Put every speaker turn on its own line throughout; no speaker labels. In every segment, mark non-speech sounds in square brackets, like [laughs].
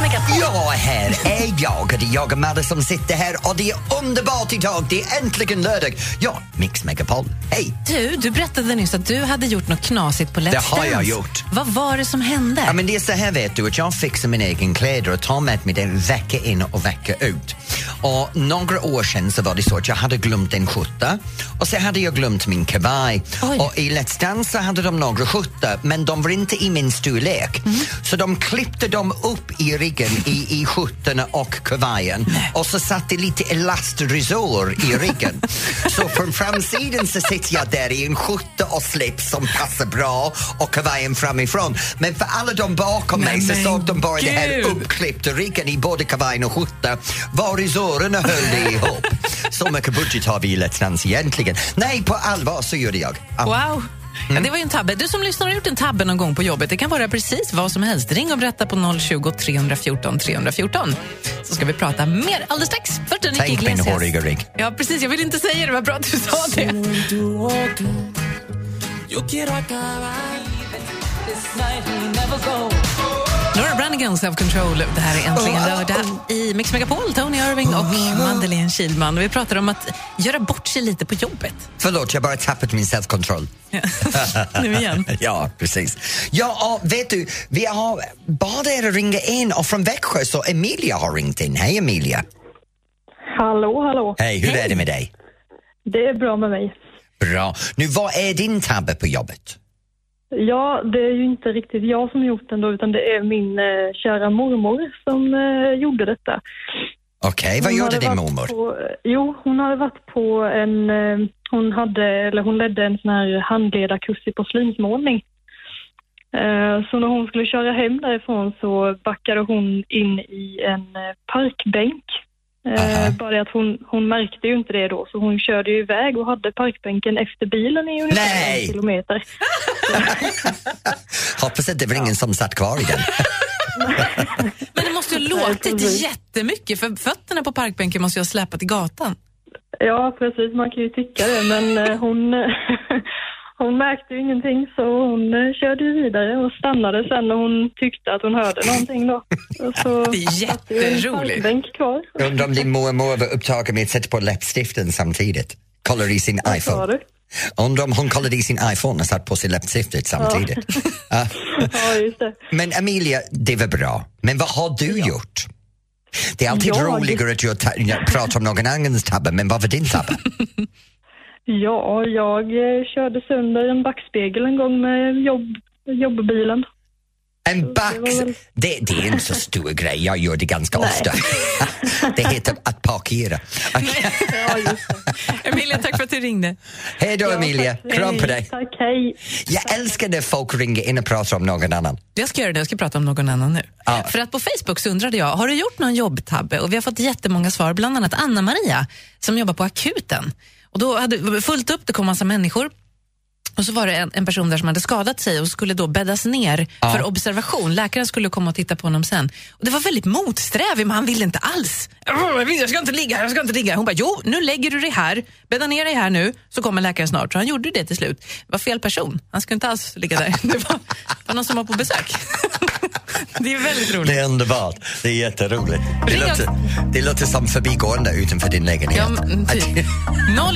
Mix Megapol.
Ja, här är jag. Det är jag och Madde som sitter här och det är underbart idag. Det är äntligen lördag. Ja, Mix Megapol. Hej!
Du, du berättade nyss att du hade gjort något knasigt på Let's
Det har jag gjort.
Vad var det som hände?
Ja, men det är så här vet du, att jag fixar min egen kläder och tar med mig den vecka in och vecka ut. Och några år sedan så var det så att jag hade glömt en skjorta och så hade jag glömt min kavaj.
Oj.
Och i Let's Dance så hade de några skjortor men de var inte i min storlek.
Mhm.
Så de klippte dem upp i ryggen i, i skjortorna och kavajen och så satte lite elastresår i ryggen. [laughs] så från framsidan så sitter jag där i en skjorta och slips som passar bra och kavajen framifrån. Men för alla de bakom mig så såg de bara det här uppklippta ryggen i både kavajen och skjorta. Var resorerna höll det ihop. [laughs] Så mycket budget har vi i Let's Dance egentligen. Nej, på allvar så gjorde jag. Ja.
Wow. Ja, det var ju en tabbe. Du som lyssnar har gjort en tabbe någon gång på jobbet. Det kan vara precis vad som helst. Ring och berätta på 020 314 314. Så ska vi prata mer alldeles strax. Först Enrique
Tänk min
Iglesias.
håriga.
Ja, precis. Jag vill inte säga det. Vad bra att du sa det. Laura Branigan, Self Control. Det här är Äntligen lördag i Mix Megapol. Tony Irving och Madeleine Kilman. Vi pratar om att göra bort sig lite på jobbet.
Förlåt, jag bara tappat min self-control. [laughs]
nu igen. [laughs]
ja, precis. Ja, vet du, vi har bad er att ringa in och från Växjö så Emilia har ringt in. Hej Emilia!
Hallå, hallå.
Hej, hur är det med dig?
Det är bra med mig.
Bra. Nu, vad är din tabbe på jobbet?
Ja, det är ju inte riktigt jag som gjort den då, utan det är min eh, kära mormor som eh, gjorde detta.
Okej, vad
Hon
gjorde
hade
din
varit
mormor?
På, jo, hon hade varit på en, eh, hon hade, eller hon ledde en sån här handledarkurs i porslinsmålning. Eh, Så när hon skulle köra hem därifrån så backade hon in i en eh, parkbänk. Eh. Bara det att hon, hon märkte ju inte det då, så hon körde ju iväg och hade parkbänken efter bilen i ungefär
Nej!
en kilometer. [laughs]
Hoppas att det var ingen som satt kvar i den. [laughs]
Men det måste ju ha låtit jättemycket för fötterna på parkbänken måste ju ha släpat i gatan.
Ja, precis. Man kan ju tycka det, men eh, hon, [laughs] hon märkte ju ingenting så hon eh, körde ju vidare och stannade sen när hon tyckte att hon hörde någonting då. [laughs] Och Så
Det är
det
jätteroligt.
parkbänk kvar.
Undrar om din mormor var upptagen med att sätta på läppstiften samtidigt. Kollar i sin
Sa
iPhone. Undrar om hon kollade i sin iPhone och satt på sig läppstiftet samtidigt. Ja. [laughs]
Ja, just det.
Men Emilia, det var bra. Men vad har du gjort? Det är alltid
Jag-
roligare att jag ta- jag pratar om någon annans tabbe, men vad var din tabbe? [laughs]
Ja, jag eh, körde sönder en backspegel en gång med jobb, jobbbilen.
En back...
väl-
Det, det är inte så stor grej, jag gör det ganska ofta. [laughs] det heter att parkera. [laughs]
Ja, det.
Emilia, tack för att du ringde.
Hej då Emilia,
tack.
kram på dig.
Tack, hej.
Jag älskar när folk ringer in och pratar om någon annan.
Jag ska göra det, jag ska prata om någon annan nu.
Ja.
För att på Facebook så undrade jag, har du gjort någon jobbtabbe? Och vi har fått jättemånga svar, bland annat Anna-Maria som jobbar på akuten. Och då hade fullt upp, det kom massa människor. Och så var det en, en person där som hade skadat sig och skulle då bäddas ner för observation. Läkaren skulle komma och titta på honom sen. Och det var väldigt motsträvigt, men han ville inte alls. "Åh, Jag, ska inte ligga här, jag ska inte ligga. Hon bara, jo, nu lägger du dig här, bädda ner dig här nu, så kommer läkaren snart. Så han gjorde det till slut. Det var fel person, han skulle inte alls ligga där. [laughs] Det var, det var någon som var på besök. Det är väldigt roligt.
Det är underbart, det är jätteroligt. Det
Ring
låter, det låter som förbigående utanför din lägenhet.
Ja, men typ.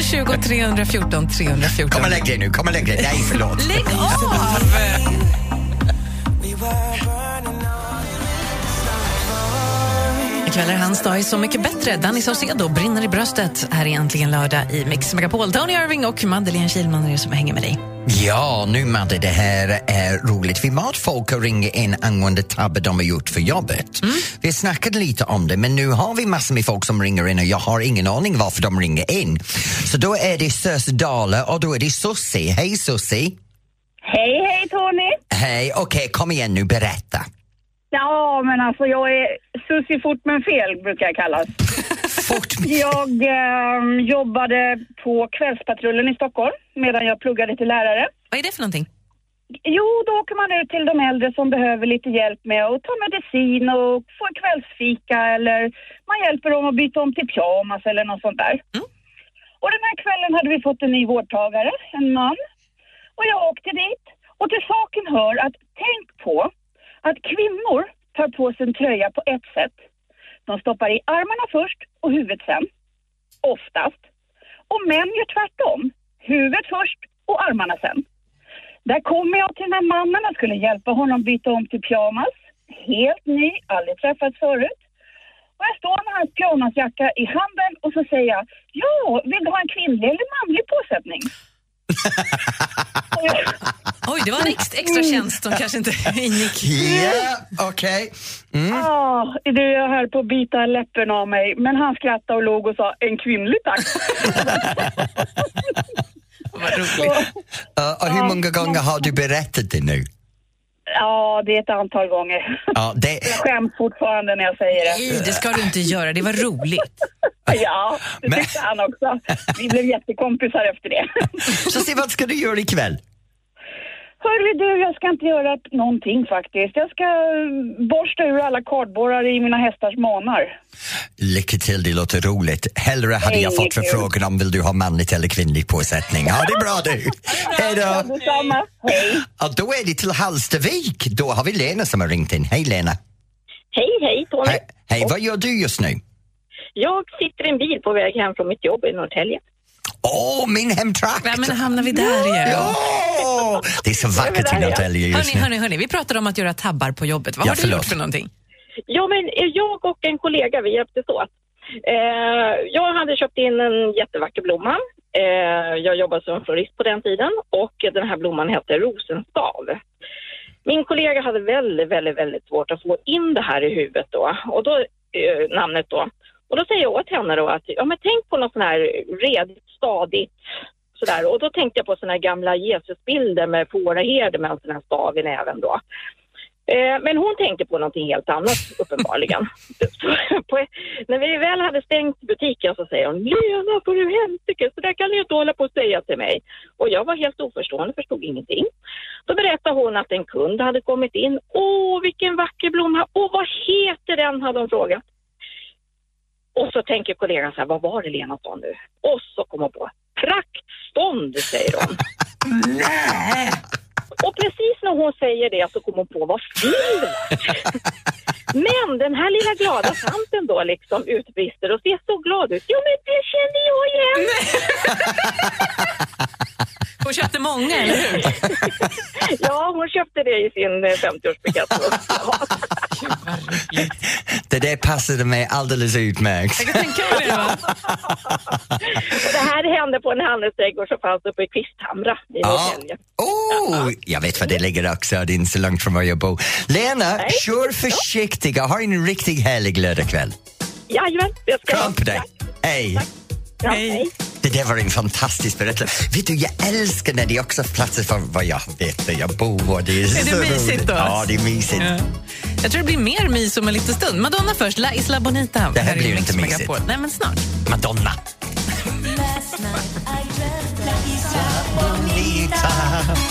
020 314 314.
Kom och lägg dig nu, kom och lägg dig. Nej, förlåt.
Lägg av! Ikväll är hans dag är Så mycket bättre. Danny Saucedo brinner i bröstet. Här är äntligen lördag i Mix Megapol. Tony Irving och Madeleine Kilman är det som hänger med dig.
Ja, nu Madde, det här är roligt. Vi mat folk att ringa in angående tabbar de har gjort för jobbet. Vi snackade lite om det, men nu har vi massor med folk som ringer in och jag har ingen aning varför de ringer in. Så då är det Sösdala och då är det Sussi. Hej Sussi!
Hej, hej Tony!
Hej, okej, kom igen nu, berätta.
Ja, men alltså jag är sussi fort men fel brukar jag kallas.
Fort. [laughs]
Jag ehm, jobbade på Kvällspatrullen i Stockholm medan jag pluggade till lärare.
Vad är det för någonting?
Jo, då åker man ut till de äldre som behöver lite hjälp med att ta medicin och få en kvällsfika eller man hjälper dem att byta om till pyjamas eller något sånt där.
Mm.
Och den här kvällen hade vi fått en ny vårdtagare, en man. Och jag åkte dit. Och till saken hör att tänk på att kvinnor tar på sig en tröja på ett sätt. De stoppar i armarna först och huvudet sen. Oftast. Och män gör tvärtom. Huvudet först och armarna sen. Där kommer jag till den här mannen och skulle hjälpa honom byta om till pyjamas. Helt ny, aldrig träffats förut. Och jag står med hans pyjamasjacka i handen och så säger jag, ja, vill du ha en kvinnlig eller manlig påsättning? [laughs]
Oj, det var en ex- extra tjänst som kanske inte [laughs] ingick.
Ja, okej.
Ja, du jag höll på att bita läppen av mig, men han skrattade och låg och sa en kvinnlig tack. [laughs]
Vad roligt.
Uh, och hur många gånger har du berättat det nu?
Ja, det är ett antal gånger.
Ja, det, [laughs]
Jag skäms fortfarande när jag säger det.
Nej, det ska du inte göra. Det var roligt. [laughs]
Ja, det
Men-
tyckte han också. Vi blev jättekompisar efter det. [laughs]
så se vad ska du göra ikväll?
Hörru du, jag ska inte göra någonting faktiskt. Jag ska eh, borsta ur alla kardborrar i mina hästars manar.
Lycka till, det låter roligt. Hellre hade jag fått förfrågan om vill du ha manligt eller kvinnligt påsättning. Ja, det är bra du. [laughs] Hej då.
detsamma. Hej.
Ja, då är det till Hallstavik. Då har vi Lena som har ringt in. Hej Lena.
Hej, hej Tony.
Hej, hej vad gör du just nu?
Jag sitter i en bil på väg hem från mitt jobb i Norrtälje.
Åh, min hemtrakt!
Ja, men hamnar vi där igen?
Ja! Det är så vackert i. Norrtälje just
Hörni,
nu.
hörni, hörni, vi pratar om att göra tabbar på jobbet. Vad
Ja,
har du
förlåt.
gjort för någonting?
Ja, men eh, jag och en kollega, vi hjälptes åt. Eh, jag hade köpt in en jättevacker blomma. Eh, jag jobbade som florist på den tiden och den här blomman hette rosenstav. Min kollega hade väldigt, väldigt, väldigt svårt att få in det här i huvudet då, och då eh, namnet då. Och då säger jag åt henne då att, ja men tänk på något sån här redigt, stadigt, sådär. Och då tänkte jag på såna här gamla Jesusbilder med fåraherde med en sån här stav i näven då. Eh, Men hon tänkte på någonting helt annat uppenbarligen. [laughs] På, när vi väl hade stängt butiken så säger hon Lena för du helsike, så där kan du inte hålla på att säga till mig. Och jag var helt oförstående, förstod ingenting. Då berättade hon att en kund hade kommit in. Åh, vilken vacker blomma! Åh, vad heter den? hade hon frågat. Och så tänker kollegan så här, vad var det Lena sa nu? Och så kom hon på, praktstånd säger hon. [laughs] Och precis när hon säger det så kommer hon på vad var. [laughs] Men den här lilla glada tanten då liksom utbrister och ser så glad ut. Jo men det känner jag igen! [laughs]
Hon köpte många, eller hur? [laughs]
Ja, hon köpte det i sin eh, 50-årsbukett. Ja. [laughs]
Det där passade mig alldeles utmärkt.
Jag kan tänka mig det. Va?
Och det här hände på en handelsträdgård som fanns uppe i Kvisthamra i
Ja. Oh, jag vet var det ligger också, det är inte så långt från var jag bor. Lena,
Nej.
kör försiktigt och ha en riktigt härlig lördagkväll.
Jajamän, det ska
Kram på dig. Hej.
Ja, hej.
Det där var en fantastisk berättelse. Vet du, jag älskar när det också är platser för vad jag vet där jag bor. Det är,
Är
så
det mysigt då?
Ja, det är mysigt.
Ja. Jag tror det blir mer mys om en liten stund. Madonna först, La Isla Bonita.
Det här
i
blir ju inte mysigt.
Megapol. Nej, men snart.
Madonna. [laughs]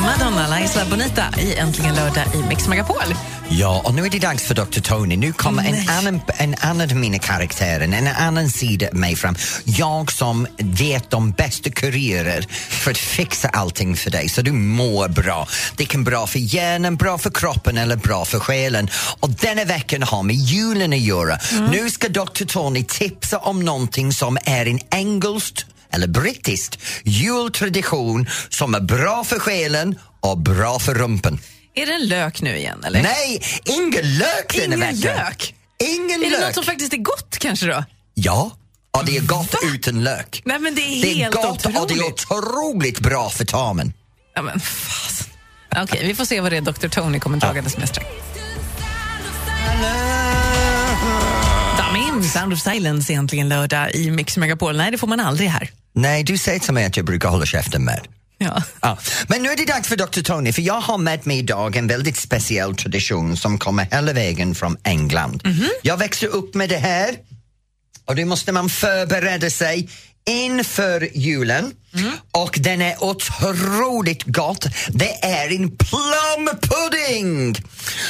Madonna, La Isla Bonita i Äntligen lördag i Mix Megapol.
Ja, och nu är det dags för Dr. Tony. Nu kommer en annan, en annan av mina karaktärer, en annan sida av mig fram. Jag som vet de bästa kurirer för att fixa allting för dig så du mår bra. Det kan bra för hjärnan, bra för kroppen eller bra för själen. Och denna veckan har med julen att göra. Nu ska Dr. Tony tipsa om någonting som är en engelskt eller brittiskt jultradition som är bra för själen och bra för rumpen.
Är det en lök nu igen, eller?
Nej, ingen lök denna
Ingen
vecka.
lök?
Ingen
Är det
lök.
något som faktiskt är gott kanske då?
Ja, och det är gott utan lök.
Nej, men det är,
Det är
helt
gott och det är
otroligt.
otroligt bra för tarmen.
Ja, men fasen. Okej, vi får se vad det är Dr. Tony kommer dragandes med strax. Damin, Sound of Silence egentligen lördag i Mix Megapol. Nej, det får man aldrig här.
Nej, du säger till mig att jag brukar hålla käften med.
Ja.
Ja. Men nu är det dags för Dr. Tony, för jag har med mig idag en väldigt speciell tradition som kommer hela vägen från England.
Mhm.
Jag växte upp med det här. och då måste man förbereda sig inför julen och den är otroligt gott. Det är en plumpudding!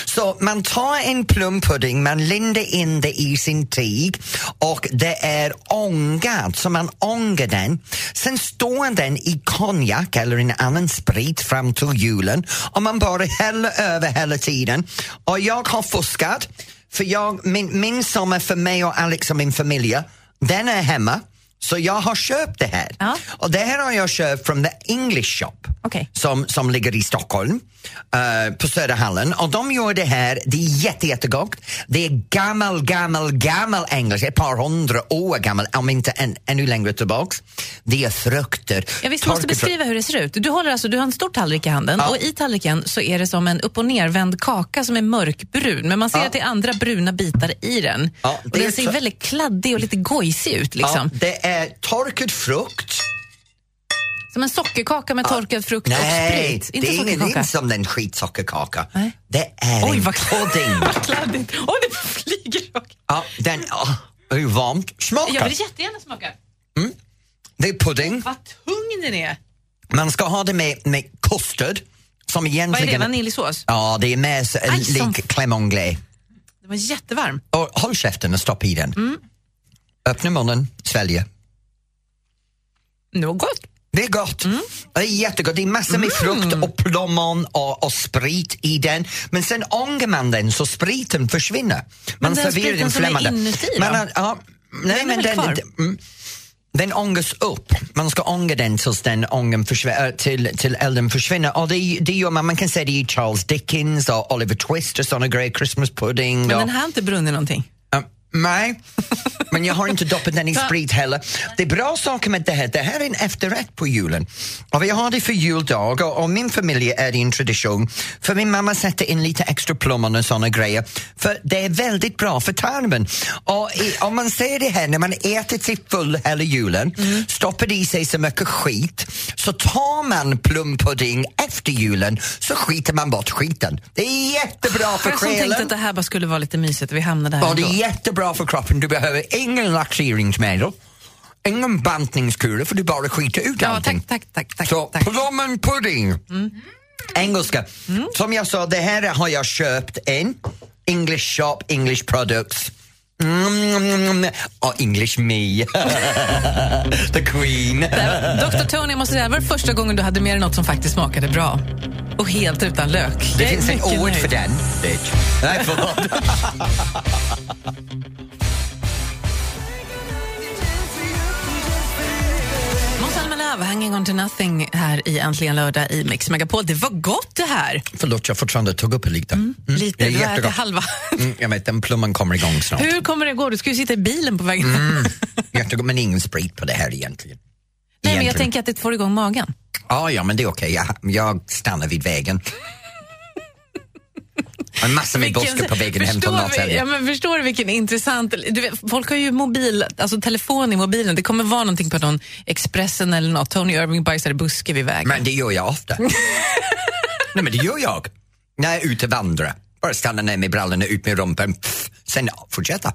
Så man tar en plumpudding, man lindar in det i sin tyg och det är ångat, så man ångar den. Sen står den i konjak eller en annan sprit fram till julen och man bara häller över hela tiden. Och jag har fuskat, för jag, min, min sommar för mig och Alex och min familj, den är hemma. Så jag har köpt det här.
Ja.
Och det här har jag köpt från The English Shop
Okej.
som, som ligger i Stockholm eh, på Söderhallen. Och de gör det här, det är jätte, jättegott. Det är gammal, gammal, gammal engelska, ett par hundra år gammal, om inte än, ännu längre tillbaks. Det är frukter.
Ja, visst, du måste beskriva hur det ser ut. Du, håller alltså, du har en stor tallrik i handen
Ja.
och i tallriken så är det som en upp och nervänd kaka som är mörkbrun. Men man ser
Ja.
att det är andra bruna bitar i den.
Ja,
och den ser väldigt kladdig och lite gojsig ut. Liksom.
det är torkad frukt.
Som en sockerkaka med torkad frukt och
Nej,
sprit. Inte
det är ingen
sockerkaka.
som den skitsockerkaka.
Nej.
Det är
Oj,
en
vad
pudding. [laughs]
Vad kladdigt. Oj, det flyger rakt.
ja, den, oh, är varmt. Smaka.
Jag vill jättegärna smaka.
Det är pudding.
Vad tung den är.
Man ska ha det med, med custard. Som
Vad är
egentligen...
det? Vaniljsås?
Ja, det är mer
Aj, som-
lik crème anglais.
Den var jättevarm.
Och håll käften och stoppa i den.
Mm.
Öppna munnen, svälja.
Gott.
Det är gott.
Mm.
Det är jättegott. Det är massor med frukt och plommon och, och sprit i den. Men sen ångar man den så spriten försvinner. Man
den
serverar den
som är inuti då?
Man har, ja, nej,
är
men den,
kvar?
den, mm, den ångas upp. Man ska ånga den tills den ången försvinner, äh, till, till elden försvinner. Och det, det gör man, man kan säga det i Charles Dickens och Oliver Twist och såna grejer, Christmas pudding.
Men
och,
den här har inte brunnit någonting.
Nej, men jag har inte doppat den i sprit heller. Det är bra saker med det här. Det här är en efterrätt på julen. Och vi har det för juldag och, och min familj är en tradition. För min mamma sätter in lite extra plommon och såna grejer. För det är väldigt bra för tarmen. Och i, om man ser det här när man äter sig full hela julen, stoppar i sig så mycket skit, så tar man plumpudding efter julen så skiter man bort skiten. Det är jättebra för
Jag som tänkte
själen.
att det här bara skulle vara lite mysigt och vi hamnade här
Ja, det är
ändå.
Jättebra för kroppen. Du behöver ingen laxeringsmedel, ingen bantningskur för du bara skiter ut
Ja,
allting.
tack, tack, tack, tack.
Så
tack.
plommonpudding. Engelska.
Mm.
Som jag sa, det här har jag köpt en. English shop, English products. Mm, och English me. [laughs] The Queen.
Dr Tony, måste säga, det var första gången du hade med dig något som faktiskt smakade bra. Och helt utan lök.
Det finns ett ord
nöjd.
för den, bitch. Nej, förlåt. [laughs]
Zelmerlöw, Hanging on to nothing här i Äntligen lördag i Mix Megapol. Det var gott det här.
Förlåt, jag fortfarande tog upp lite. Mm.
Lite,
det är
du har ätit halva.
Mm, jag vet, den plommen kommer igång snart.
Hur kommer det gå? Du ska ju sitta i bilen på vägen
Mm. [laughs] Jättegott, men ingen sprit på det här egentligen.
Nej, men jag tänker att det får igång magen.
Ja, ja, men det är okej. Jag, jag stannar vid vägen. En massa med buskar på vägen hem från Norrtälje.
ja, men förstår du vilken intressant... Du vet, folk har ju mobil, alltså telefon i mobilen. Det kommer vara någonting på någon Expressen eller något. Tony Irving bajsar i buske vid vägen.
Men det gör jag ofta. [laughs] Nej, men det gör jag. När jag är ute och vandrar. Bara stanna ner med brallorna, ut med rumpan, sen fortsätta.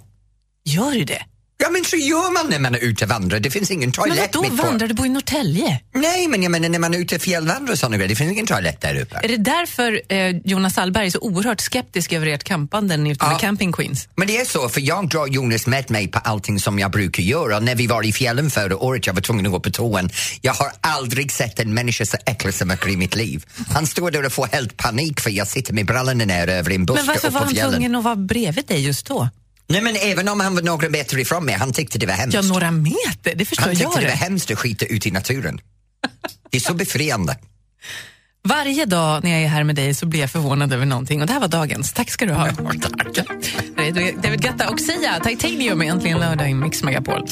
Gör du det?
Ja, men så gör man när man är ute och vandrar. Det finns ingen
Men
toalett
vadå
mitt på.
vandrar? Du bor i Norrtälje.
Nej, men jag menar när man är ute och fjällvandrar och sådana grejer. Det finns ingen toalett där uppe.
Är det därför eh, Jonas Sallberg är så oerhört skeptisk över ert campande ute
Ja.
med Camping Queens?
Men det är så, för jag drar Jonas med mig på allting som jag brukar göra. När vi var i fjällen förra året, jag var tvungen att gå på toan. Jag har aldrig sett en människa så äcklig mycket i mitt liv. Han står där och får helt panik för jag sitter med brallorna ner över en buske
Men varför var
på
han
fjällen.
tvungen att vara bredvid dig just då?
Nej men även om han var några meter ifrån mig, han tyckte det var hemskt.
Ja, några meter, det förstår
han tyckte
jag.
det var
Det.
hemskt att skita ut i naturen. Det är så befriande. [laughs]
Varje dag när jag är här med dig så blir jag förvånad över någonting och det här var dagens. Tack ska du ha. Tack. [laughs] David Guetta och Sia, Titanium är äntligen lördag i Mix Megapol.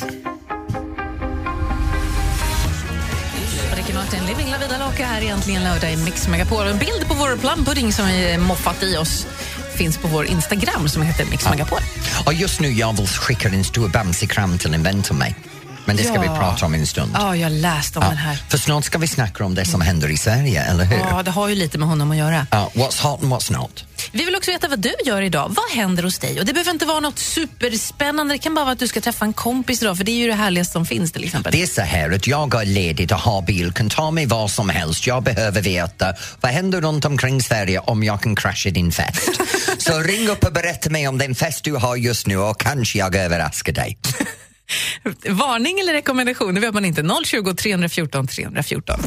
Ricky Martin, Living La Vida Loca här egentligen lördag i Mix Megapol. En bild på vår plumpudding som vi moffat i oss finns på vår Instagram som heter Mix Megapol.
Och just nu jag vill skicka en stor bamsekram till en vän till mig. Men det ska
Ja.
vi prata om en stund.
Ja, jag läste om den här.
För snart ska vi snacka om det som händer i Sverige, eller hur?
Ja, det har ju lite med honom att göra.
Ja, what's hot and what's not?
Vi vill också veta vad du gör idag. Vad händer hos dig? Och Det behöver inte vara något superspännande. Det kan bara vara att du ska träffa en kompis idag, för det är ju det härligaste som finns till exempel.
Det är så här att jag är ledig och har bil, kan ta mig var som helst. Jag behöver veta vad händer runt omkring Sverige om jag kan krascha din fest. [laughs] så ring upp och berätta mig om den fest du har just nu och kanske jag överraskar dig. [laughs]
Varning eller rekommendation, det vet man inte. 020 314 314.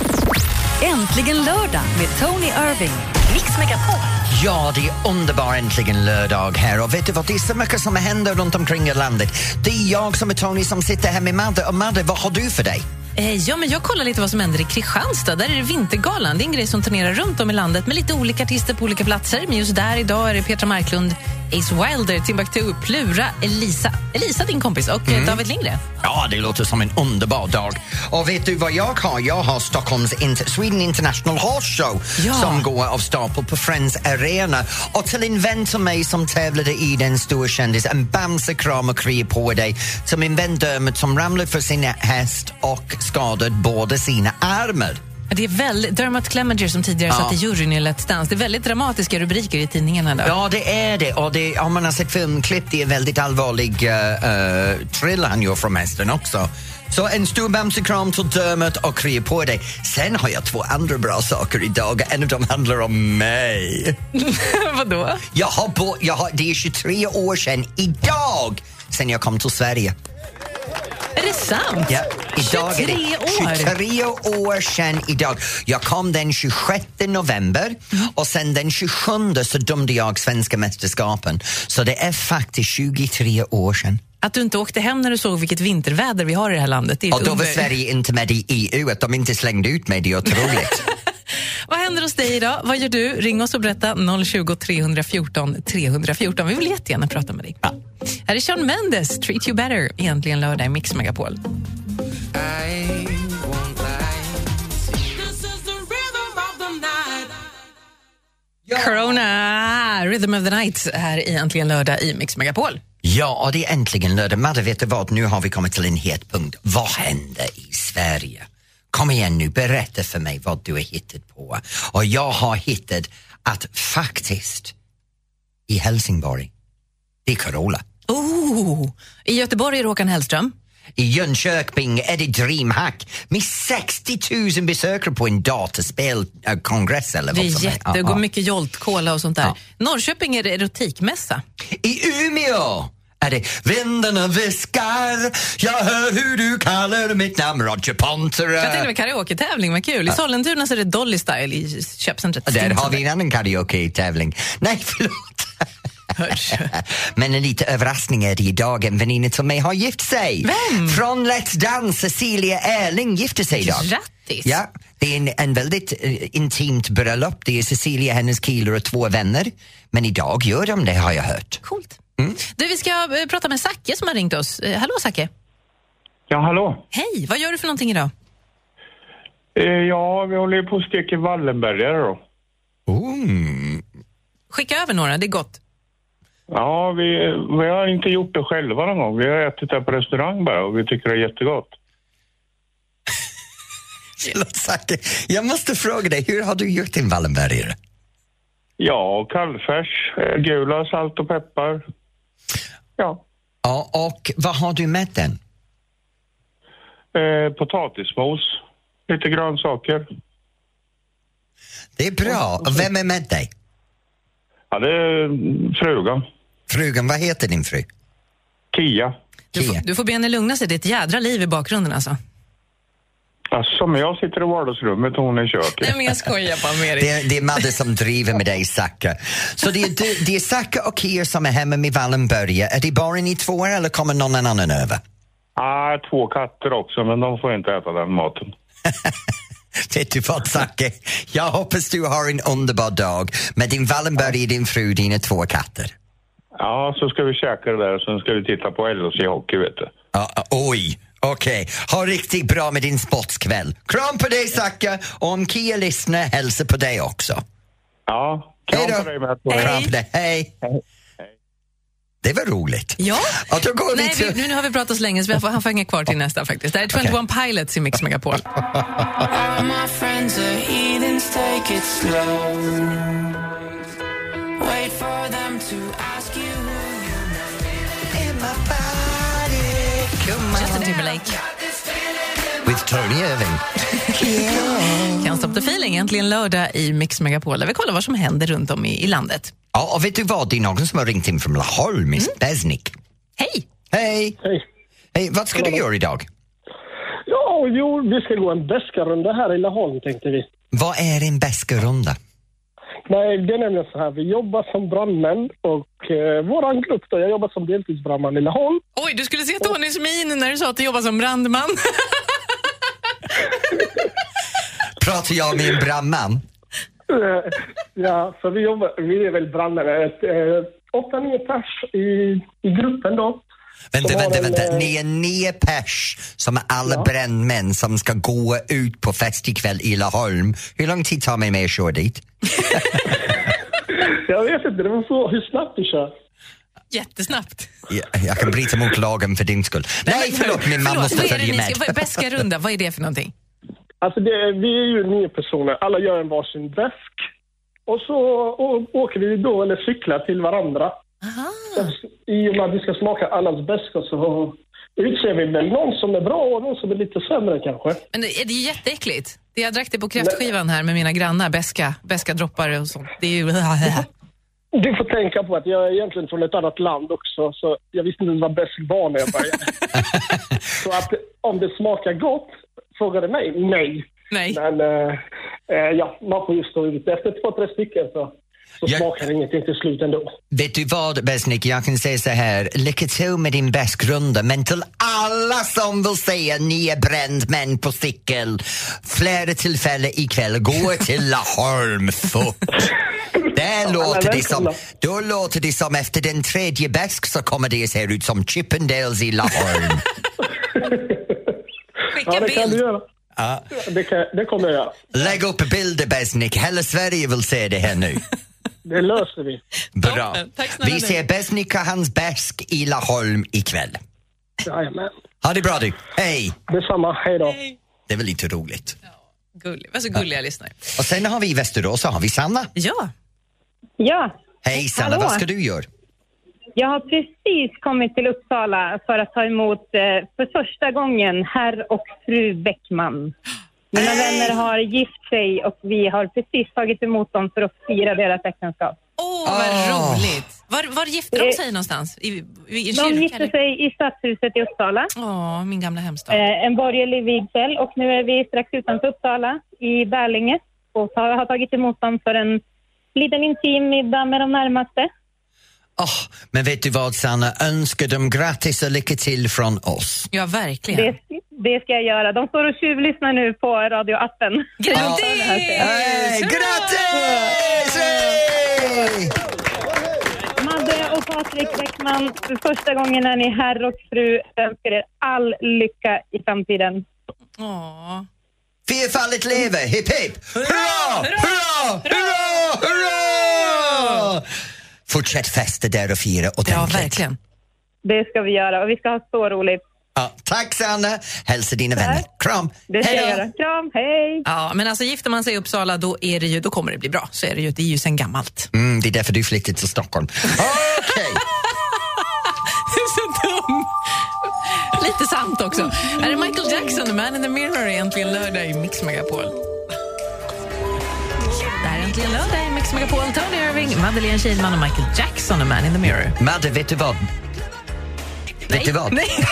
Äntligen lördag med Tony Irving. Mix Megapol.
Ja, det är underbar äntligen lördag här och vet du vad, det är så mycket som händer runt omkring i landet. Det är jag som är Tony som sitter här med Madde och Madde, vad har du för dig?
Eh, ja, men jag kollar lite vad som händer i Kristianstad. Där är det Vintergalan. Det är en grej som turnerar runt om i landet med lite olika artister på olika platser. Men just där idag är det Petra Marklund, Ace Wilder, Timbuktu, Plura, Elisa, Elisa din kompis och mm. David Lindgren.
Ja, det låter som en underbar dag. Och vet du vad jag har? Jag har Stockholms Inter Sweden International Horse Show
Ja.
som går av stapel på Friends Arena. Och till en vän till mig som tävlade i den stora kändis, en bamsekram och kry på dig. Som en vän Dermot som ramlade för sin häst och skadade båda sina armar.
Det är väldigt, Dermot Clemenger som tidigare
Ja.
satt i juryn i Let's Dance. Det är väldigt dramatiska rubriker i tidningarna. Då.
Ja, det är det. Och det, om man har sett filmklipp, det är en väldigt allvarlig uh, trill han gör från hästen också. Så en stor bamsekram till Dermot och krya på dig. Sen har jag två andra bra saker idag. En av dem handlar om mig. [laughs]
Vadå?
Jag har bo- jag har, det är 23 år sedan idag sen jag kom till Sverige.
Sant?
Ja, idag
23
är det
år?
23 år sedan idag. Jag kom den 26 november och sen den 27 så dömde jag svenska mästerskapen. Så det är faktiskt 23 år sedan.
Att du inte åkte hem när du såg vilket vinterväder vi har i det här landet. Det
Och då var. Sverige inte med i EU, att de inte slängde ut mig, det är otroligt. [laughs]
Vad händer hos dig idag? Vad gör du? Ring oss och berätta 020 314 314. Vi vill jättegärna prata med dig. Här är Sean Mendes, Treat You Better, egentligen lördag i Mix Megapol. Corona, Rhythm of the Night här i Äntligen lördag i Mix Megapol.
ja, det är äntligen lördag. Madde, vet du vad? Nu har vi kommit till en het punkt. Vad händer i Sverige? Kom igen nu, berätta för mig vad du har hittat på. Och jag har hittat att faktiskt i Helsingborg, det är Carola.
Oh, I Göteborg är det Håkan Hellström.
I Jönköping är det DreamHack med 60 000 besökare på en datorspelkongress eller
Det är
som
jätte,
Ja,
det går mycket Jolt-cola och sånt där.
Ja.
Norrköping är det erotikmässa.
I Umeå är det Vindarna viskar Jag hör hur du kallar mitt namn Roger
Jag tänkte
Pontare
med karaoke-tävling, vad kul. I Sollentuna så är det Dolly Style i köpcentret.
Där har vi en annan karaoke-tävling. Nej, förlåt. Men en liten överraskning är det idag. En väninna till mig har gift sig.
Vem?
Från Let's Dance, Cecilia Erling gifte sig idag.
Grattis!
Ja, det är en, en väldigt eh, intimt bröllop. Det är Cecilia, hennes killar och två vänner. Men idag gör de det har jag hört.
Coolt.
Mm.
Du, vi ska eh, prata med Zacke som har ringt oss. Eh, hallå Zacke.
Ja, hallå.
Hej, vad gör du för någonting idag?
Eh, ja, vi håller på att steka Wallenbergare då.
Mm.
Skicka över några, det är gott.
Ja, vi, vi har inte gjort det själva någon gång. Vi har ätit det på restaurang bara och vi tycker det är jättegott. [laughs]
Förlåt, Zacke. Jag måste fråga dig, hur har du gjort din Wallenbergare?
Ja, kallfärs, eh, gula, salt och peppar. Ja,
Ja, och vad har du med den?
eh, potatismos, lite grönsaker.
Det är bra. Och vem är med dig?
Ja, det är mm, frugan.
Frugan, vad heter din fru?
Kia.
Du får, du får be henne lugna sig, det är ett jädra liv i bakgrunden alltså.
Alltså, men jag sitter i vardagsrummet och hon är i köket.
Nej men jag skojar bara med
Det
dig.
är, det är Madde som driver med dig, Zacke. Så det är, du- det är Zacke och Kia som är hemma med Wallenberga. Är det bara ni två eller kommer någon annan över?
Ah, två katter också, men de får inte äta den maten. [laughs]
Vet du vad, Zacke? Jag hoppas du har en underbar dag med din Wallenberg, din fru, dina två katter.
Ja, så ska vi käka det där och sen ska vi titta på LHC Hockey, vet du.
Ja, ja, oj, okej. Ha riktigt bra med din sportskväll. Kram på dig, Zacke. Och om Kia lyssnar, hälsa på dig också.
Ja, kram
Hej
på dig med.
Kram på dig. Hej. Det var roligt.
Ja.
Och då går
Nej,
till...
vi, nu har vi pratat så länge så vi får, han får hänga kvar till nästa faktiskt. Det här är 21 Pilots i Mix Megapol.
Wait for them to
Justin Timberlake.
With Tony Irving. [laughs]
Can't stop the feeling. Äntligen lördag i Mix Megapol där vi kollar vad som händer runt om i, i landet.
Ja, och vet du vad? Det är någon som har ringt in från Laholm, Miss Besnik.
Hej!
Hej!
Hej!
Hej, vad ska du göra idag?
Ja, jo, vi ska gå en bäskarunda här i Laholm tänkte vi.
Vad är en bäskarunda?
Nej, det är nämligen så här, vi jobbar som brandmän och eh, våran grupp då, jag jobbar som deltidsbrandman i Laholm.
Oj, du skulle se Tonys min när du sa att du jobbar som brandman. [laughs]
Pratar jag med en brandman?
Eh, ja, så vi jobbar, vi är väl brandmän, ett, eh, åtta, nio pers i, i gruppen då.
Vänta, vänta,
en,
vänta.
eh,
Ni är nio pers som är alla brandmän som ska gå ut på fest ikväll i Laholm. Hur lång tid tar det med att köra dit? [laughs]
Jag vet inte, det var så hur snabbt du kör.
Jättesnabbt.
Jag, jag kan bryta mot lagen för din skull. Nej, förlåt, min man
Förlåt,
måste
vad är det
följa med.
ska- Bäska runda, vad är det för någonting?
Alltså det, vi är ju nio personer, alla gör en varsin väsk. Och så åker vi då, eller cyklar till varandra. Så, I och med att vi ska smaka allas bästa så utser vi väl någon som är bra och någon som är lite sämre kanske.
Men det, det är ju jätteäckligt. Det jag drack det på kräftskivan här med mina grannar, beska, beska droppar och sånt. Det är ju... [laughs]
Du får tänka på att jag är egentligen från ett annat land också, så jag visste inte vad bäsk var när jag började. [laughs] så att om det smakar gott, frågade mig, nej.
Nej.
Men eh, eh, ja, man får ju stå ut. Efter två, tre stycken så, så smakar det ingenting till slut ändå.
Vet du vad, Besnik? Jag kan säga så här. Lycka till med din bäskrunda, men till alla som vill säga ni är brandmän på cykel, flera tillfällen ikväll, gå till [laughs] Laholm fort. Där låter det som, då låter det som efter den tredje bäsk så kommer det se ut som Chippendales i Laholm. [laughs]
ja, det kan du göra.
Ja.
Det, kan, det kommer jag göra.
Lägg upp bilder, Besnik. Hela Sverige vill se det här nu. [laughs]
Det löser vi.
Bra.
Tack
Vi ser Besnik och hans bäsk i Laholm ikväll.
Jajamän.
Ha det bra du. Hej!
Detsamma, hej då.
Det är väl lite roligt.
Gullig. Vad så gulliga lyssnare.
Och sen har vi i Västerås så har vi Sanna.
Ja.
Ja,
Hej Sanna,
Hallå.
vad ska du göra?
jag har precis kommit till Uppsala för att ta emot eh, för första gången herr och fru Bäckman. Mina vänner har gift sig och vi har precis tagit emot dem för att fira deras äktenskap.
Åh, vad roligt. Var, var gifte de sig någonstans? I, i, i
De
kyrka,
gifte
eller?
sig i Stadshuset i Uppsala.
Åh, min gamla hemstad.
Eh, en borgerlig vigsel och nu är vi strax utanför Uppsala i Bärlinge och har, har tagit emot dem för en liten intim middag med de närmaste.
Åh, men vet du vad Sanna, önskar dem grattis och lycka till från oss.
Ja, verkligen.
Det, det ska jag göra. De står och tjuvlyssnar nu på radioappen.
Grattis! Hey, grattis! Hey!
Madde och Patrik Bäckman, för första gången är ni herr och fru. Jag önskar er all lycka i framtiden.
Åh.
Fyrfaldigt leve, hipp hipp! Hurra! Hurra! Hurra! Hurra! Fortsätt festa där och fira ordentligt.
Ja, verkligen.
Det ska vi göra och vi ska ha så roligt.
Ja, tack Sanna! Hälsa dina vänner. Kram!
Det ska
Hej
jag göra. Kram, hej!
Ja, men alltså gifter man sig i Uppsala då, är det ju, då kommer det bli bra. Så är det ju. Det är ju sen gammalt.
Mm, det är därför du flyttade till Stockholm. Okej! [laughs]
Du är så dum! Lite sant också. Är det Michael Jackson, The Man in the Mirror, äntligen lördag i Mix Megapol? Äntligen lördag i Mix Megapol. Tony Irving, Madeleine Kihlman och Michael Jackson, The Man in the Mirror.
Madde, vet du vad? Vet du vad?
Nej. [laughs]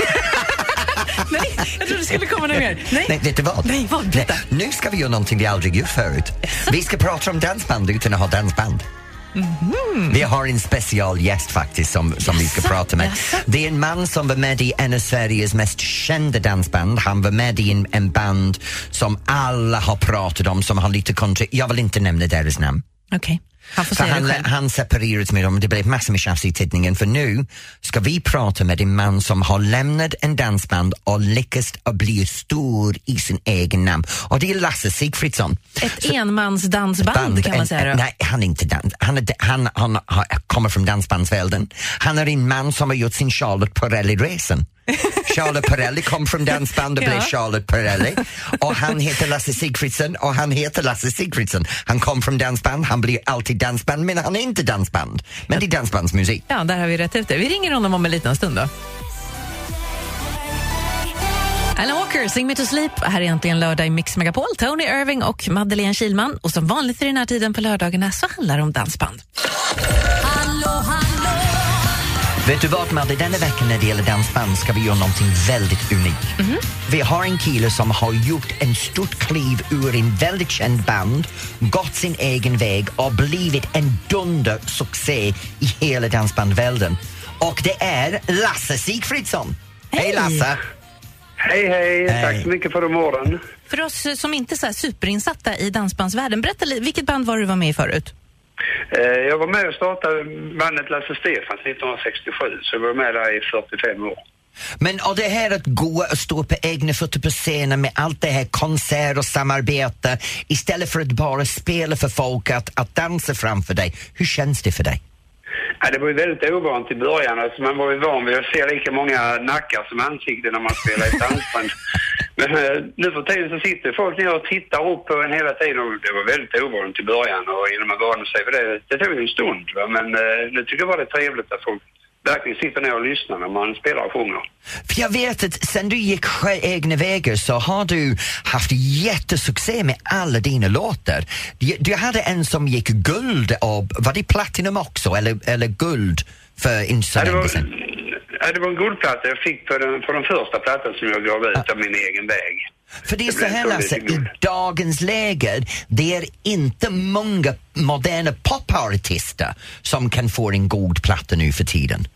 Nej, jag trodde det skulle komma något mer. Nej.
Nej, vet du vad?
Nej, vad? Berätta.
Nu ska vi göra någonting vi aldrig gjort förut. [laughs] Vi ska prata om dansband utan att ha dansband.
Mhm.
Vi har en specialgäst faktiskt som, som vi ska prata med. Det är en man som var med i en av Sveriges mest kända dansband. Han var med i en, en band som alla har pratat om, som har lite kontra... Jag vill inte nämna deras namn.
Okej. Han får
För han, han separerades med dem, det blev massor med tjafs i tidningen för nu ska vi prata med en man som har lämnat en dansband och lyckats att bli stor i sin egen namn. Och det är Lasse Sigfridsson.
Ett enmansdansband
Band,
kan man säga.
en-. Nej, han är inte dans. Han, är, han, han, han kommer från dansbandsvärlden. Han är en man som har gjort sin Charlotte Perrelli-resan. [laughs] Charlotte Perrelli kom från dansband och
Ja.
blev Charlotte Perrelli. Och han heter Lasse Sigfridsson och han heter Lasse Sigfridsson. Han kom från dansband, han blir alltid dansband men han är inte dansband. Men det är dansbandsmusik.
Ja, där har vi rätt ut det. Vi ringer honom om en liten stund då. Alan Walker, Sing Me To Sleep. Här är äntligen lördag i Mix Megapol. Tony Irving och Madeleine Kilman. Och som vanligt i den här tiden på lördagarna så handlar det om dansband.
Vet du vad Madde, denna veckan när det gäller dansband ska vi göra någonting väldigt unikt.
Mhm.
Vi har en kille som har gjort en stort kliv ur en väldigt känd band, gått sin egen väg och blivit en dundersuccé i hela dansbandvärlden. Och det är Lasse Sigfridsson. Hej Lasse!
Hej, hej.
Hej.
Tack så mycket för morgonen.
För oss som inte är superinsatta i dansbandsvärlden, berätta vilket band var du var med i förut?
Eh, Jag var med och startade bandet Lasse Stefans 1967, så jag var med där i 45 år.
Men och det här att gå och stå på egna fötter på scenen med allt det här konsert och samarbete istället för att bara spela för folk, att, att dansa framför dig. Hur känns det för dig?
Ja, det var ju väldigt ovant i början. Alltså man var ju van vid att se lika många nackar som ansikten när man spelar i dansband. [laughs] Men eh, nu för tiden så sitter folk ner och tittar upp på en hela tiden och det var väldigt ovant i början och innan man vande sig för det, det tog en stund. Va? Men eh, nu tycker jag bara det är trevligt att folk verkligen sitter ner och lyssnar när man spelar och sjunger.
För jag vet att sen du gick egna vägar så har du haft jättesuccé med alla dina låtar. Du, hade en som gick guld och var det platinum också eller, eller guld för så
Ja, det, var, en guldplatta jag fick på den, på den första plattan som jag gav ut av min egen väg.
För det är så här Lasse, i dagens läge, det är inte många moderna popartister som kan få en god platta nu för tiden.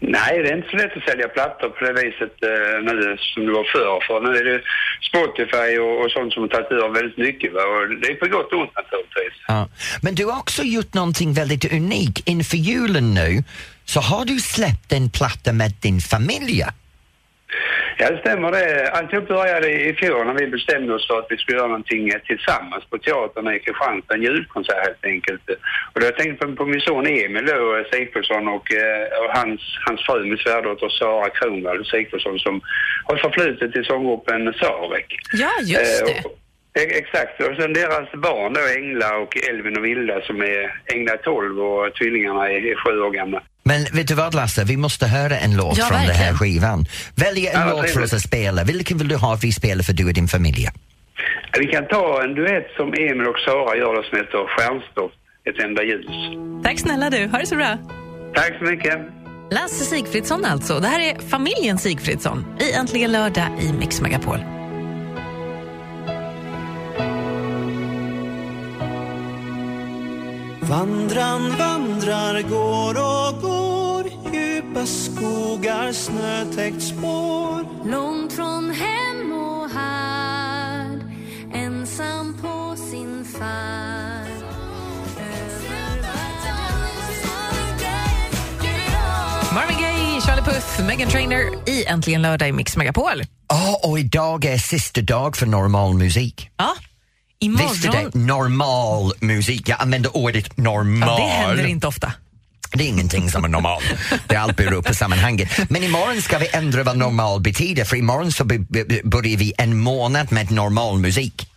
Nej, det är inte så lätt att sälja plattor på det viset eh, nu som det var förr. För nu är det Spotify och, och sånt som har tagit över väldigt mycket. Va? Och det är på gott och ont naturligtvis.
Ja. Men du har också gjort någonting väldigt unikt. Inför julen nu så har du släppt en platta med din familj.
Ja, det stämmer det. Alltihop började i fjol när vi bestämde oss för att vi skulle göra någonting eh, tillsammans på teatern i Kristianstad, en julkonsert helt enkelt. Och då tänkte jag på, på min son Emil då, eh, Sigfridsson och, eh, och hans, hans fru, min svärdotter Sara Kronwall Sigfridsson som har förflutit till sånggruppen Sarek.
Ja, just
Eh,
det.
och- Exakt, och sen deras barn då, Engla och Elvin och Vilda som är Engla är 12 och tvillingarna är 7 år gamla.
Men vet du vad Lasse, vi måste höra en låt
Ja,
från den här
verkligen.
skivan. Välj en
Ja,
låt för oss att spela. Vilken vill du ha att vi spelar för du och din familj?
Vi kan ta en duett som Emil och Sara gör som heter Stjärnstopp, ett enda ljus.
Tack snälla du, ha det så bra.
Tack så mycket.
Lasse Sigfridsson alltså. Det här är familjen Sigfridsson i Äntligen lördag i Mix Megapol.
Vandran vandrar, går och går. Djupa skogar, snötäckt spår.
Långt från hem och härd. Ensam på sin färd.
Marvin Gaye, Charlie Puth, Megan Trainor i Äntligen lördag i Mix Megapol.
Ja, och idag är sista dag för normal musik.
Ja, imorgon...
Visste det? Normal musik. Jag använder ordet normal.
Ja, det händer inte ofta.
Det är ingenting som är normalt. Det allt beror på sammanhanget. Men imorgon ska vi ändra vad normal betyder för imorgon så börjar vi en månad med normal musik.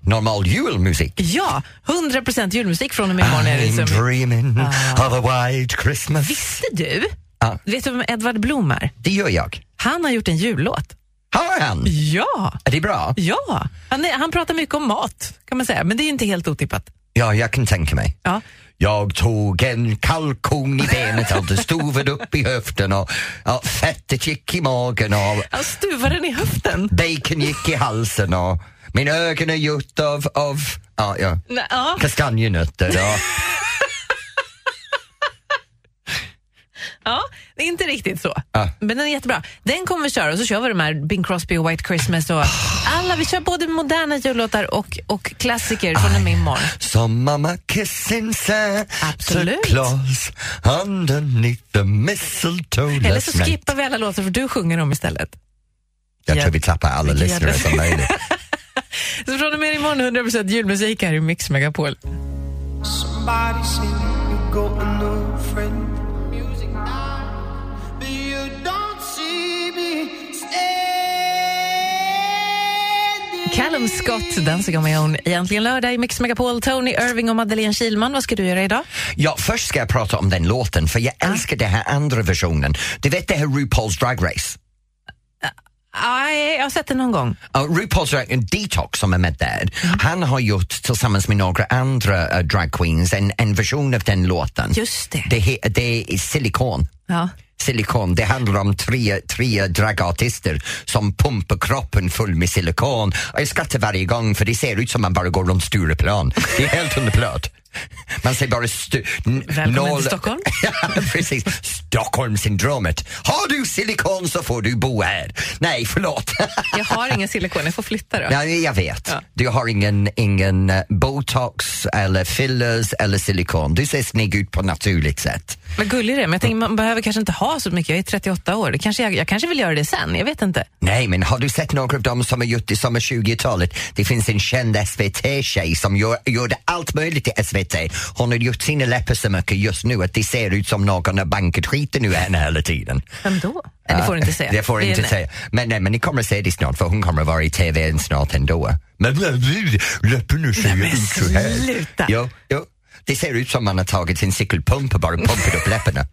Normal julmusik.
Ja, 100% julmusik från och med imorgon.
I'm
som...
dreaming
Ah.
of a white Christmas.
Visste du?
Ja.
Vet du vem Edvard Blom är?
Det gör jag.
Han har gjort en jullåt.
Har han?
Ja!
Är det bra?
Ja! Han, är, han pratar mycket om mat, kan man säga. Men det är inte helt otippat.
Ja, jag kan tänka mig.
Ja.
Jag tog en kalkon i benet och det stuvade upp i höften och ja, fettet gick i magen och
Han stuvar den i höften.
bacon gick i halsen och mina ögon är gjort av, av ja, ja,
Nej, ja.
kastanjenötter. Och,
Ja, det är inte riktigt så.
Ja.
Men den är jättebra. Den kommer vi köra och så kör vi de här Bing Crosby och White Christmas och alla. Vi kör både moderna jullåtar och, och klassiker från och med imorgon.
Som mamma kissing Santa
Absolut.
Claus underneath the mistletoe
Eller så
night.
skippar vi alla låtar för du sjunger dem istället.
Jag tror vi tappar alla lyssnare
det.
som möjligt. [laughs]
Så från och med imorgon 100% julmusik här i Mix Megapol.
Somebody say you got a new friend.
Callum Scott, Dancing on my own. Egentligen lördag i Mix Megapol. Tony Irving och Madeleine Kilman. Vad ska du göra idag?
Ja, först ska jag prata om den låten för jag älskar den här andra versionen. Du vet det här RuPaul's Drag Race?
Aj, jag har sett det någon gång.
Uh, RuPaul's Detox som är med där, han har gjort tillsammans med några andra uh, drag queens en, en version av den låten.
Just det.
Det, he- det är silikon.
Ja.
Silikon, det handlar om tre, tre dragartister som pumpar kroppen full med silikon. Jag skrattar varje gång för det ser ut som man bara går runt Stureplan. Det är helt underbart. Man ser bara stu-
Välkommen till Stockholm. [laughs]
ja, precis. Stockholmssyndromet. Har du silikon så får du bo här. Nej, förlåt.
Jag har ingen silikon, jag får flytta då.
Ja, jag vet. Du har ingen, ingen eh, botox eller fillers eller silikon. Du ser snygg ut på naturligt sätt.
Vad gullig det är, men jag tänker man behöver kanske inte ha så mycket. Jag är 38 år. Det kanske jag, jag kanske vill göra det sen, jag vet inte.
Nej, men har du sett några av dem som har gjort det som är 20-talet? Det finns en känd SVT-tjej som gör, gjorde allt möjligt i SVT. Hon har gjort sina läppar så mycket just nu att det ser ut som någon har bankat skiten ur henne hela tiden.
Vem då? Det får du inte säga.
Det får
är
inte
nej.
säga. Men, nej, men ni kommer att se det snart för hon kommer att vara i TV snart ändå. Men läpparna ser ju ut så här.
sluta.
Jo, jo. Det ser ut som man har tagit sin cykelpump och bara pumpat upp läpparna.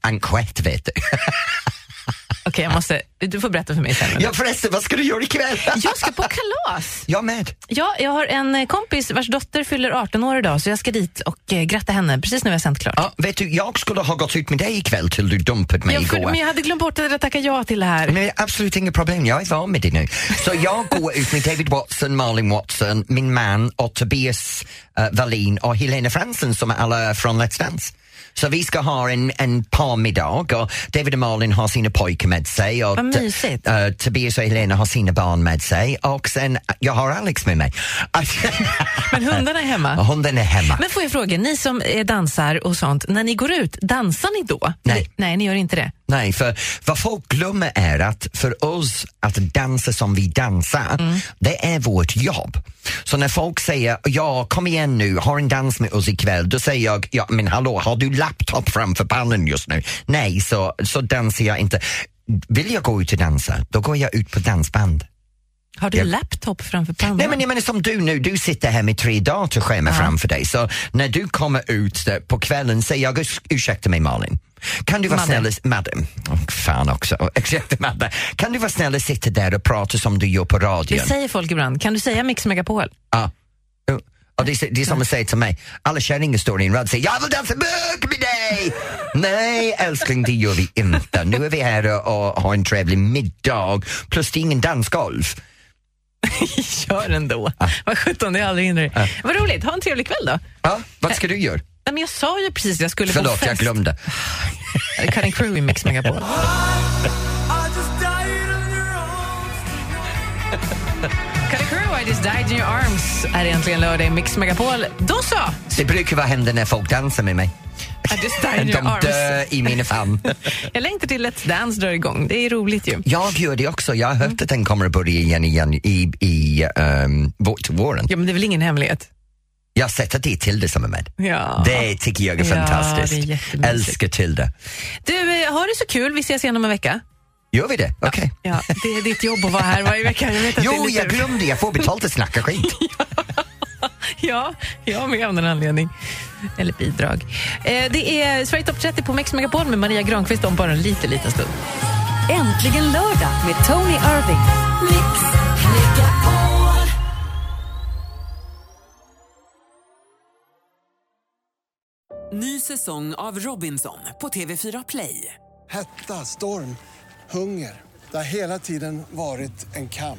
Enquete vet du. [laughs] [laughs]
Okej, jag måste, du får berätta för mig sen.
Ja förresten, vad ska du göra ikväll? [laughs]
Jag ska på kalas.
Jag med.
Ja, jag har en eh, kompis vars dotter fyller 18 år idag så jag ska dit och eh, gratta henne precis nu har jag sänt klart.
Ja, vet du, jag skulle ha gått ut med dig ikväll till du dumpade mig
Ja, för,
igår.
men jag hade glömt bort att jag tackade ja till det här.
Nej, absolut inga problem, jag är van med det nu. Så jag går ut med David Watson, Malin Watson, min man och Tobias uh, Wallin och Helena Fransson som är alla från Let's Dance. Så vi ska ha en, en parmiddag och David och Malin har sina pojkar med sig och
Vad mysigt.
eh, Tobias och Helena har sina barn med sig och sen jag har Alex med mig. [laughs]
Men hundarna är hemma.
Hunden är hemma.
Men får jag fråga, ni som dansar och sånt, när ni går ut, dansar ni då?
Nej.
Nej, ni gör inte det.
Nej, för vad folk glömmer är att för oss att dansa som vi dansar,
Mm.
det är vårt jobb. Så när folk säger ja, kom igen nu, har en dans med oss ikväll, då säger jag ja, men hallå, har du laptop framför pannan just nu? Nej, så, så dansar jag inte. Vill jag gå ut och dansa, då går jag ut på dansband.
Har du
Ja.
laptop framför pannan?
Nej men jag menar som du nu, du sitter här med tre datorskärmar framför dig så när du kommer ut på kvällen säger jag "Urs- ursäkta mig Malin, kan du vara snäll Madde, oh, fan också, [laughs] ursäkta Madde, kan du vara snäll och sitta där och prata som du gör på
Det
radion?
säger folk ibland. Kan du säga Mix Megapol?
Ja. Jo. Och det, är, det är som att säga till mig, alla kärringar står i en rad och säger jag vill dansa bök med dig! Nej älskling, det gör vi inte. Nu är vi här och, och har en trevlig middag plus det är ingen dansgolv. [laughs]
Kör ändå. Vad sjutton, det är aldrig hinner. Vad roligt, ha en trevlig kväll då.
Ja, vad ska du göra?
Nej, men jag sa ju precis att jag skulle på
Förlåt,
fest.
jag glömde.
Cutting Crew i Mix Megapol. Cutting Crew, I just died in your arms är egentligen lördag i Mix Megapol. Då så!
Det brukar vara händer när folk dansar med mig.
I just died in your
De
arms.
dör i mina famn. [laughs]
Jag längtar till Let's Dance drar igång. Det är roligt ju.
Jag gör det också. Jag har hört att den kommer att börja igen, igen i, i um, våren.
Ja, men det är väl ingen hemlighet?
Jag har sett att det är Tilde som är med.
Ja.
Det tycker jag är
Ja,
fantastiskt.
det är.
Älskar Tilde.
Du, eh, har det så kul. Vi ses igen om en vecka.
Gör vi det? Okej.
Ja, det är ditt jobb att vara här varje vecka. Jag vet att [laughs]
Jo, jag glömde. Jag får betalt att snacka skit. [laughs]
Ja, [laughs] ja med av någon anledning. Eller bidrag. Eh, det är Sverige Top 30 på Mix Megapol med Maria Granqvist om bara en liten, liten stund.
Äntligen lördag med Tony Irving.
Ny säsong av Robinson på TV4 Play.
Hetta, storm, hunger. Det har hela tiden varit en kamp.